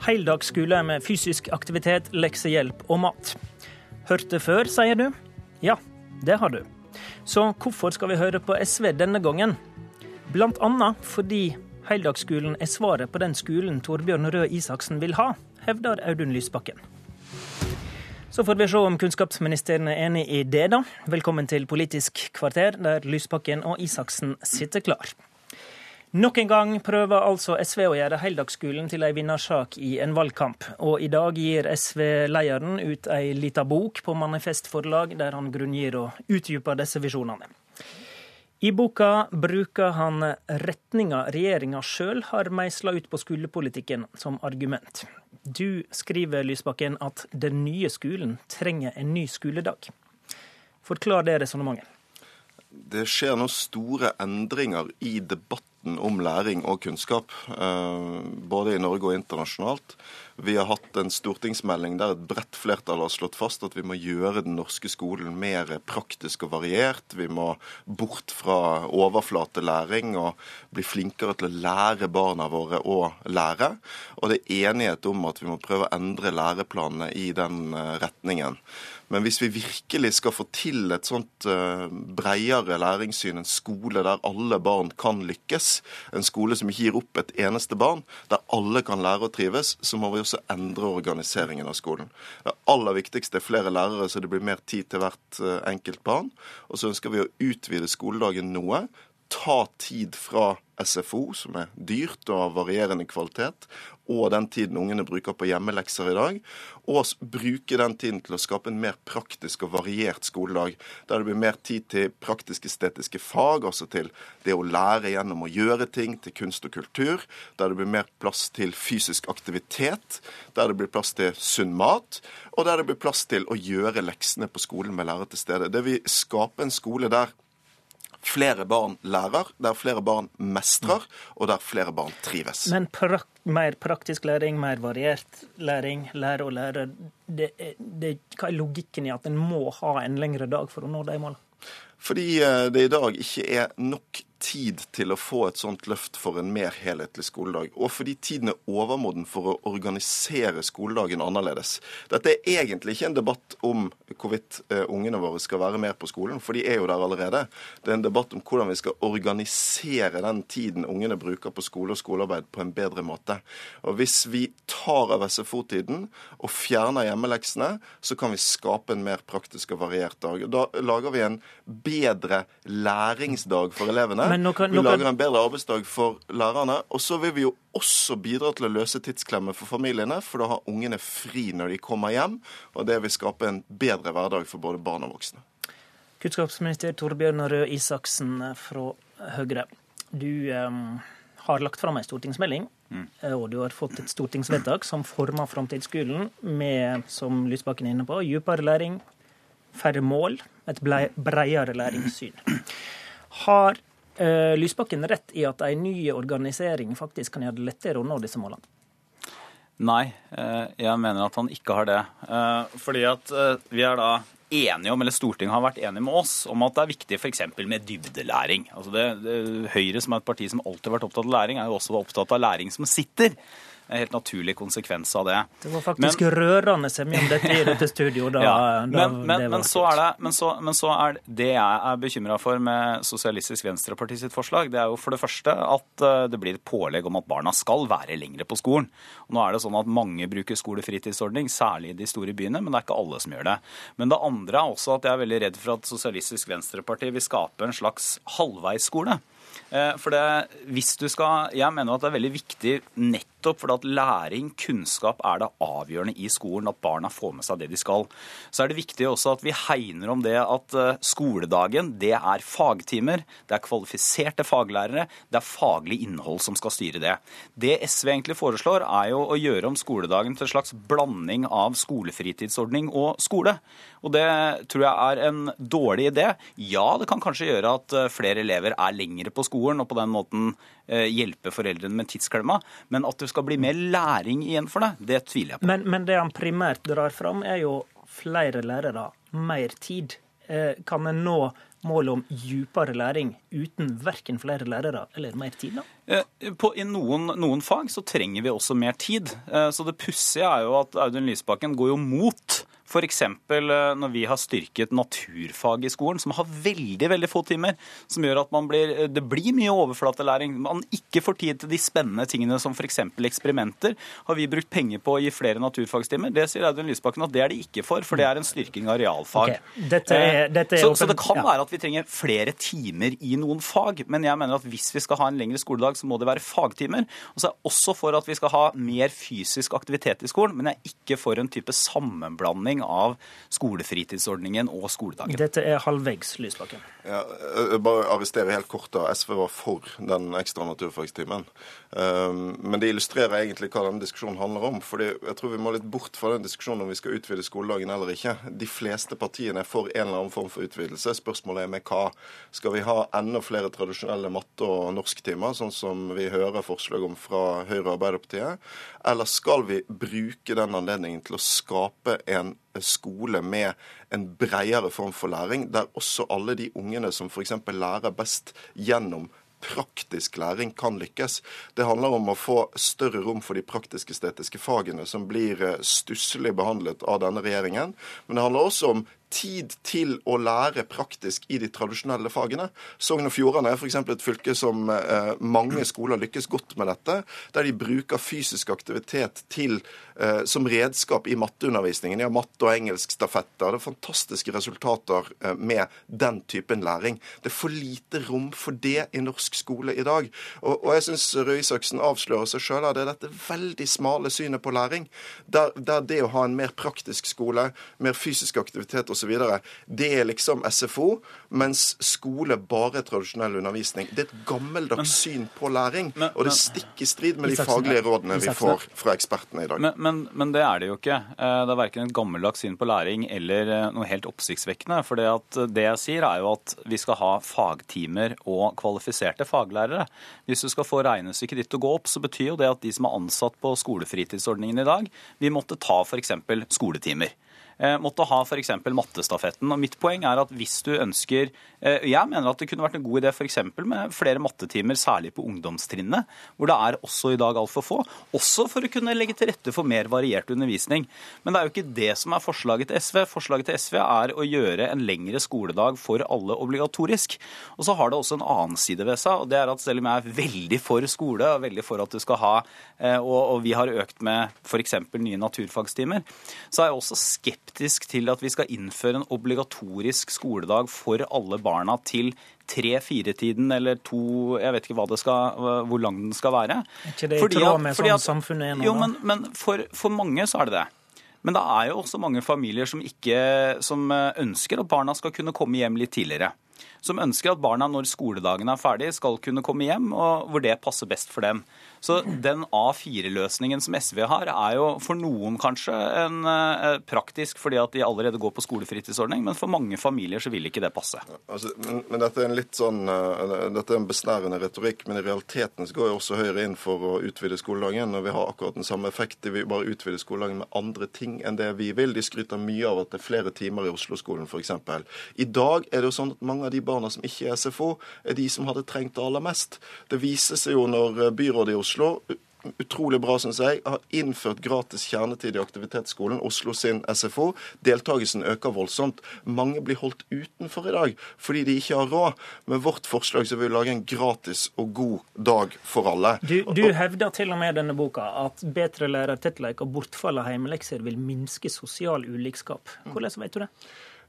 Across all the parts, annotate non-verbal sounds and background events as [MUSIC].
Heldagsskole med fysisk aktivitet, leksehjelp og mat. Hørt det før, sier du? Ja, det har du. Så hvorfor skal vi høre på SV denne gangen? Blant annet fordi heldagsskolen er svaret på den skolen Torbjørn Røe Isaksen vil ha, hevder Audun Lysbakken. Så får vi se om kunnskapsministeren er enig i det, da. Velkommen til Politisk kvarter, der Lysbakken og Isaksen sitter klar. Nok en gang prøver altså SV å gjøre heldagsskolen til ei vinnersak i en valgkamp. Og i dag gir SV-lederen ut ei lita bok på Manifest forlag, der han grunngir og utdyper disse visjonene. I boka bruker han retninga regjeringa sjøl har meisla ut på skolepolitikken som argument. Du skriver, Lysbakken, at den nye skolen trenger en ny skoledag. Forklar det resonnementet. Det skjer nå store endringer i debatten om læring og kunnskap, eh, både i Norge og internasjonalt. Vi har hatt en stortingsmelding der et bredt flertall har slått fast at vi må gjøre den norske skolen mer praktisk og variert. Vi må bort fra overflatelæring og bli flinkere til å lære barna våre å lære. Og det er enighet om at vi må prøve å endre læreplanene i den eh, retningen. Men hvis vi virkelig skal få til et sånt breiere læringssyn, en skole der alle barn kan lykkes, en skole som ikke gir opp et eneste barn, der alle kan lære å trives, så må vi også endre organiseringen av skolen. Det aller viktigste er flere lærere, så det blir mer tid til hvert uh, enkelt barn. Og så ønsker vi å utvide skoledagen noe, ta tid fra SFO, som er dyrt og av varierende kvalitet, og den tiden ungene bruker på hjemmelekser i dag, og bruke den tiden til å skape en mer praktisk og variert skoledag, der det blir mer tid til praktisk-estetiske fag, altså til det å lære gjennom å gjøre ting, til kunst og kultur, der det blir mer plass til fysisk aktivitet, der det blir plass til sunn mat, og der det blir plass til å gjøre leksene på skolen med lærere til stede. Det vil skape en skole der flere barn lærer, der flere barn mestrer, og der flere barn trives. Men prak mer praktisk læring, mer variert læring, lære og lære, det, det, hva er logikken i at en må ha en lengre dag for å nå de målene? Fordi eh, det i dag ikke er nok tid til å få et sånt løft for en mer helhetlig skoledag. Og fordi tiden er overmoden for å organisere skoledagen annerledes. Dette er egentlig ikke en debatt om hvorvidt uh, ungene våre skal være mer på skolen, for de er jo der allerede. Det er en debatt om hvordan vi skal organisere den tiden ungene bruker på skole og skolearbeid på en bedre måte. Og hvis vi tar av SFO-tiden og fjerner hjemmeleksene, så kan vi skape en mer praktisk og variert dag. Da lager vi en bedre læringsdag for elevene kan, vi lager en bedre arbeidsdag for lærerne. Og så vil vi jo også bidra til å løse tidsklemmer for familiene, for da har ungene fri når de kommer hjem. Og det vil skape en bedre hverdag for både barn og voksne. Kunnskapsminister Torbjørn Røe Isaksen fra Høyre. Du eh, har lagt fram en stortingsmelding, mm. og du har fått et stortingsvedtak som former framtidsskolen med, som Lysbakken er inne på, dypere læring, færre mål, et breiere læringssyn. Har eh, Lysbakken rett i at en ny organisering faktisk kan gjøre det lettere å nå disse målene? Nei, eh, jeg mener at han ikke har det. Eh, fordi at eh, vi er da enige om, eller Stortinget har vært enige med oss om at det er viktig f.eks. med dybdelæring. Altså det, det, Høyre, som er et parti som alltid har vært opptatt av læring, er jo også opptatt av læring som sitter en helt naturlig konsekvens av det. Det var faktisk men, rørende semje om dette i [LAUGHS] dette studioet. Da, ja, men, da men, men, så er det, men, så, men så er det jeg er bekymra for med Sosialistisk Venstreparti sitt forslag, det er jo for det første at eh, det blir et pålegg om at barna skal være lengre på skolen. Og nå er det sånn at mange bruker skolefritidsordning, særlig i de store byene, men det er ikke alle som gjør det. Men det andre er også at jeg er veldig redd for at Sosialistisk Venstreparti vil skape en slags halvveisskole. Eh, for det, hvis du skal, Jeg mener at det er veldig viktig nettopp fordi at læring, kunnskap, er det avgjørende i skolen. At barna får med seg det de skal. Så er det viktig også at vi hegner om det at eh, skoledagen, det er fagtimer. Det er kvalifiserte faglærere. Det er faglig innhold som skal styre det. Det SV egentlig foreslår, er jo å gjøre om skoledagen til en slags blanding av skolefritidsordning og skole. Og det tror jeg er en dårlig idé. Ja, det kan kanskje gjøre at eh, flere elever er lengre på skolen skolen og på den måten eh, hjelpe foreldrene med tidsklemma. Men at det skal bli mer læring igjen for det, det tviler jeg på. Men, men det han primært drar fram, er jo flere lærere, mer tid. Eh, kan en nå målet om djupere læring uten verken flere lærere eller mer tid? da? Eh, på, I noen, noen, fag så trenger vi også mer tid. Så det pussige er jo at Audun Lysbakken går jo mot F.eks. Eh, når vi har styrket naturfag i skolen, som har veldig veldig få timer, som gjør at blir, eh, det blir mye overflatelæring. Man ikke får tid til de spennende tingene som f.eks. eksperimenter. Har vi brukt penger på å gi flere naturfagstimer? Det sier Audun Lysbakken at det er de ikke for, for det er en styrking av realfag. Okay. Dette er, eh, dette er så, så, det kan være at vi trenger flere timer i noen fag, men jeg mener at hvis vi skal ha en lengre skoledag, så må det være fagtimer. Og så er jeg også for at vi skal ha mer fysisk aktivitet i skolen, men jeg er ikke for en type sammenblanding innføring av skolefritidsordningen og skoledagen. Dette er halvveis, Lysbakken. Ja, bare arrestere helt kort da. SV var for den ekstra naturfagstimen. Ehm, men det illustrerer egentlig hva denne diskusjonen handler om. fordi jeg tror vi må litt bort fra den diskusjonen om vi skal utvide skoledagen eller ikke. De fleste partiene er for en eller annen form for utvidelse. Spørsmålet er med hva. Skal vi ha enda flere tradisjonelle matte- og norsktimer, sånn som vi hører forslag om fra Høyre og Arbeiderpartiet? Eller skal vi bruke den anledningen til å skape en skole med en bredere form for læring, der også alle de ungene som f.eks. lærer best gjennom praktisk læring kan lykkes. Det handler om å få større rom for de praktisk-estetiske fagene, som blir eh, stusslig behandlet av denne regjeringen. Men det handler også om tid til å lære praktisk i de tradisjonelle fagene. Sogn og Fjordane er f.eks. et fylke som eh, mange skoler lykkes godt med dette, der de bruker fysisk aktivitet til, eh, som redskap i matteundervisningen. De har matte- og engelskstafetter. Det er fantastiske resultater eh, med den typen læring. Det er for lite rom for det i norsk skole i dag. Og, og jeg syns Røe Isaksen avslører seg sjøl av det dette veldig smale synet på læring, der, der det å ha en mer praktisk skole, mer fysisk aktivitet og osv. Det er liksom SFO, mens skole bare er tradisjonell undervisning. Det er et gammeldags syn på læring, men, og det stikker i strid med de faglige rådene vi får fra ekspertene i dag. Men, men, men, det er det jo ikke. Eh, det er verken et gammeldags syn på læring eller eh, noe helt oppsiktsvekkende. For det, det jeg sier, er jo at vi skal ha fagtimer og kvalifiserte faglærere. Hvis du skal få regnestykket ditt til å gå opp, så betyr jo det at de som er ansatt på skolefritidsordningen i dag, vi måtte ta f.eks. skoletimer. Eh, måtte ha f.eks. mattestafetten. Og Mitt poeng er at hvis du ønsker eh, Jeg mener at det kunne vært en god idé f.eks. med flere mattetimer, særlig på ungdomstrinnet, hvor det er også i dag altfor få. Også for å kunne legge til rette for mer variert undervisning. Men det er jo ikke det som er forslaget til SV. Forslaget til SV er å gjøre en lengre skoledag for alle obligatorisk. Og så har det også en annen side ved seg, og det er at selv om jeg er veldig for skole, og veldig for at du skal ha, eh, og vi har økt med f.eks. nye naturfagstimer, så er jeg også skeptisk skeptisk til at vi skal innføre en obligatorisk skoledag for alle barna til tre-fire-tiden eller to Jeg vet ikke skal, hvor lang den skal være. Er ikke det i tråd med sånn samfunnet er nå? Jo, men, men for, for mange så er det det. Men det er jo også mange familier som, ikke, som ønsker at barna skal kunne komme hjem litt tidligere som ønsker at barna når skoledagen er ferdig, skal kunne komme hjem, og hvor det passer best for dem. Så den A4-løsningen som SV har, er jo for noen kanskje en eh, praktisk fordi at de allerede går på skolefritidsordning, men for mange familier så vil ikke det passe. Altså, men, dette er en litt sånn, uh, dette er en besnærende retorikk, men i realiteten så går jo også Høyre inn for å utvide skoledagen. og Vi har akkurat den samme effekt. De vil bare utvide skoledagen med andre ting enn det vi vil. De skryter mye av at det er flere timer i Oslo-skolen f.eks. I dag er det jo sånn at mange av de barna som ikke er SFO, er de som hadde trengt det aller mest. Det viser seg jo når byrådet i Oslo utrolig bra, syns jeg, har innført gratis kjernetid i aktivitetsskolen, Oslo sin SFO. Deltakelsen øker voldsomt. Mange blir holdt utenfor i dag fordi de ikke har råd. Med vårt forslag så vil vi lage en gratis og god dag for alle. Du, du hevder til og med i denne boka at bedre lærertettleik og bortfall av hjemmelekser vil minske sosial ulikskap. Hvordan vet du det?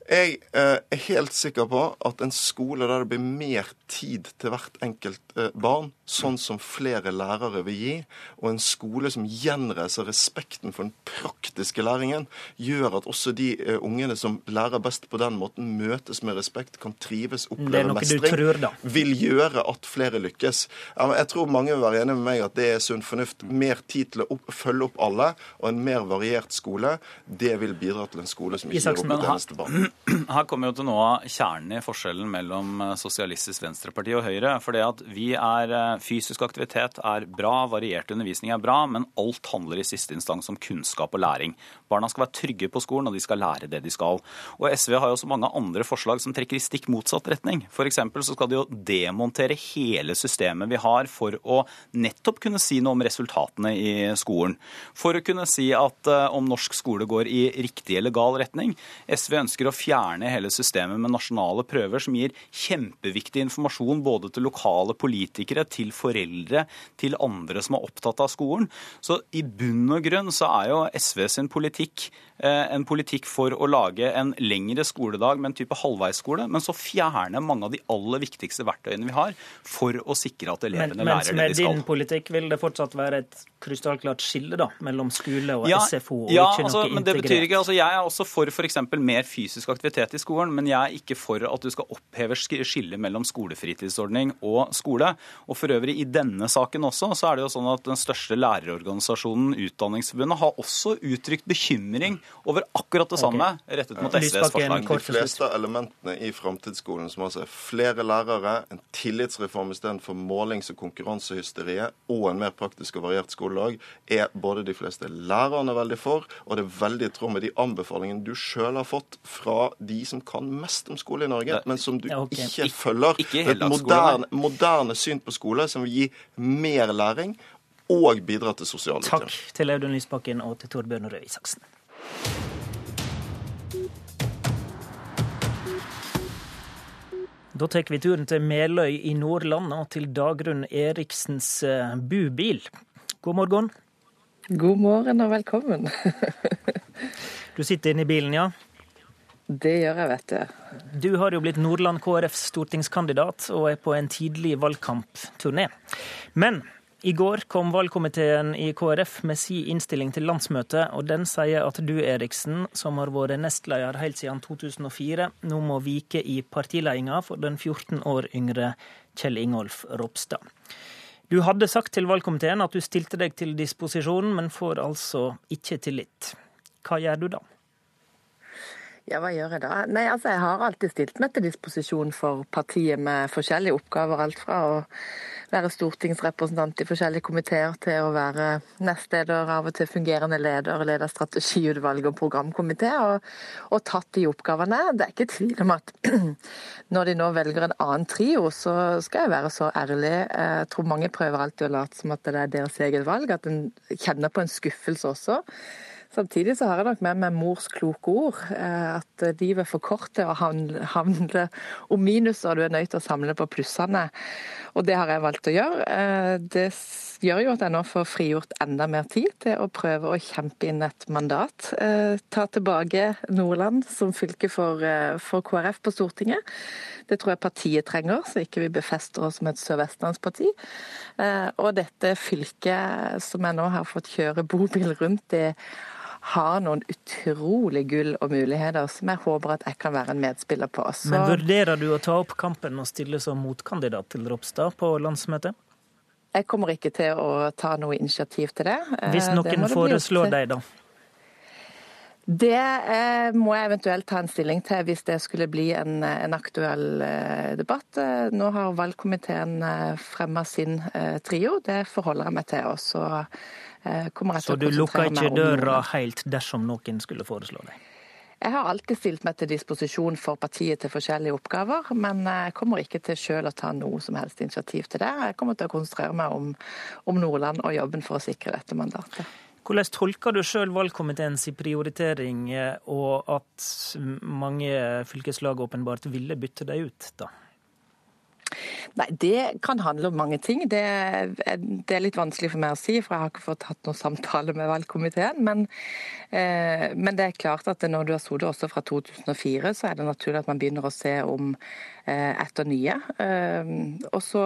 Jeg eh, er helt sikker på at en skole der det blir mer tid til hvert enkelt eh, barn, sånn som flere lærere vil gi, og en skole som gjenreiser respekten for den praktiske læringen, gjør at også de eh, ungene som lærer best på den måten, møtes med respekt, kan trives, oppleve mestring, tror, vil gjøre at flere lykkes. jeg tror mange vil være enig med meg at det er sunn fornuft. Mer tid til å opp, følge opp alle, og en mer variert skole, det vil bidra til en skole som ikke gir opp et eneste barn. [CLEARS THROAT] her kommer jo til nå kjernen i forskjellen mellom eh, Sosialistisk Venstreparti og Høyre. For det at vi er eh, Fysisk aktivitet er bra, variert undervisning er bra, men alt handler i siste instans om kunnskap og læring. Barna skal være trygge på skolen, og de skal lære det de skal. Og SV har jo også mange andre forslag som trekker i stikk motsatt retning. F.eks. så skal de jo demontere hele systemet vi har for å nettopp kunne si noe om resultatene i skolen. For å kunne si at uh, om norsk skole går i riktig eller gal retning. SV ønsker å fjerne hele systemet med nasjonale prøver, som gir kjempeviktig informasjon både til lokale politikere, til foreldre, til andre som er opptatt av skolen. Så i bunn og grunn så er jo SV sin politikk Eh, en politikk for å lage en lengre skoledag med en type halvveisskole, men så fjerne mange av de aller viktigste verktøyene vi har for å sikre at elevene men, lærer det de skal. Mens med din politikk vil det fortsatt være et krystallklart skille da, mellom skole og ja, SFO? og ja, ikke altså, Ja, men det betyr ikke, altså, Jeg er også for f.eks. mer fysisk aktivitet i skolen, men jeg er ikke for at du skal oppheve skillet mellom skolefritidsordning og skole. Og for øvrig, i denne saken også, så er det jo sånn at den største lærerorganisasjonen, Utdanningsforbundet, har også uttrykt bekymring over akkurat det samme okay. rettet mot SVs forslag. De fleste elementene i framtidsskolen, som altså er flere lærere, en tillitsreform istedenfor målings- og konkurransehysteriet, og en mer praktisk og variert skoledag, er både de fleste lærerne veldig for, og det er veldig i tråd med de anbefalingene du sjøl har fått fra de som kan mest om skole i Norge, men som du okay. ikke følger. Ikke, ikke et moderne, moderne syn på skole som vil gi mer læring og bidra til sosial utjevning. Takk til Audun Lysbakken og til Torbjørn Røe Isaksen. Da tar vi turen til Meløy i Nordland og til Dagrun Eriksens eh, bubil. God morgen. God morgen og velkommen. [LAUGHS] du sitter inne i bilen, ja? Det gjør jeg, vet du. Du har jo blitt Nordland KrFs stortingskandidat og er på en tidlig valgkampturné. Men i går kom valgkomiteen i KrF med si innstilling til landsmøtet, og den sier at du, Eriksen, som har vært nestleder helt siden 2004, nå må vike i partiledelsen for den 14 år yngre Kjell Ingolf Ropstad. Du hadde sagt til valgkomiteen at du stilte deg til disposisjon, men får altså ikke tillit. Hva gjør du da? Ja, hva gjør jeg da? Nei, altså Jeg har alltid stilt meg til disposisjon for partiet med forskjellige oppgaver. Alt fra å være stortingsrepresentant i forskjellige komiteer til å være nestleder, av og til fungerende leder, leder strategiutvalg og programkomité, og, og, tatt de oppgavene. Det er ikke tvil om at [CLEARS THROAT] når de nå velger en annen trio, så skal jeg være så ærlig. Jeg tror mange prøver alltid å late som at det er deres eget valg, at en kjenner på en skuffelse også. Samtidig så har jeg nok med meg mors kloke ord. Eh, at livet er for kort til å handle om minuser, du er nødt til å samle på plussene. Og det har jeg valgt å gjøre. Eh, det gjør jo at jeg nå får frigjort enda mer tid til å prøve å kjempe inn et mandat. Eh, ta tilbake Nordland som fylke for, for KrF på Stortinget. Det tror jeg partiet trenger, så ikke vi befester oss som et sørvestlandsparti. Og dette fylket som jeg nå har fått kjøre bobil rundt i har noen utrolig gull og muligheter som jeg håper at jeg kan være en medspiller på. Så... Men vurderer du å ta opp kampen og stille som motkandidat til Ropstad på landsmøtet? Jeg kommer ikke til å ta noe initiativ til det. Hvis noen foreslår deg, da? Det eh, må jeg eventuelt ta en stilling til hvis det skulle bli en, en aktuell eh, debatt. Eh, nå har valgkomiteen eh, fremma sin eh, trio, det forholder jeg meg til. Og så Eh, Så du lukker ikke døra helt dersom noen skulle foreslå deg? Jeg har alltid stilt meg til disposisjon for partiet til forskjellige oppgaver, men jeg kommer ikke til selv å ta noe som helst initiativ til det. Jeg kommer til å konsentrere meg om, om Nordland og jobben for å sikre dette mandatet. Hvordan tolker du sjøl valgkomiteens prioritering, eh, og at mange fylkeslag åpenbart ville bytte deg ut, da? Nei, Det kan handle om mange ting. Det er, det er, litt vanskelig for meg å si, for jeg har ikke fått hatt noen samtale med valgkomiteen. Men, eh, men det er klart at når du har sittet også fra 2004, så er det naturlig at man begynner å se om eh, etter nye. Eh, og så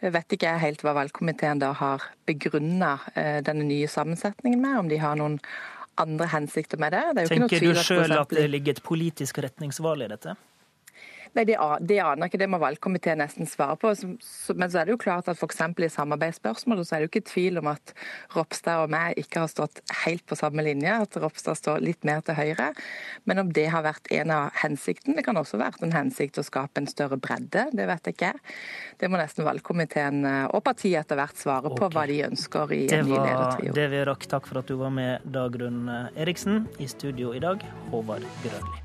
vet ikke jeg helt hva valgkomiteen da har begrunna eh, denne nye sammensetningen med, om de har noen andre hensikter med det. det Tenker du sjøl at det ligger et politisk retningsvalg i dette? Nei, det, det aner ikke. Det må valgkomiteen nesten svare på. Men så er det jo klart at f.eks. i samarbeidsspørsmålet så er det jo ikke tvil om at Ropstad og meg ikke har stått helt på samme linje. At Ropstad står litt mer til høyre. Men om det har vært en av hensiktene, det kan også vært en hensikt å skape en større bredde. Det vet jeg ikke. Det må nesten valgkomiteen eh, og partiet etter hvert svare på okay. hva de ønsker i en ny ledertrio. Det vi rakk. Takk for at du var med, Dagrun Eriksen. I studio i dag, Håvard Grønli.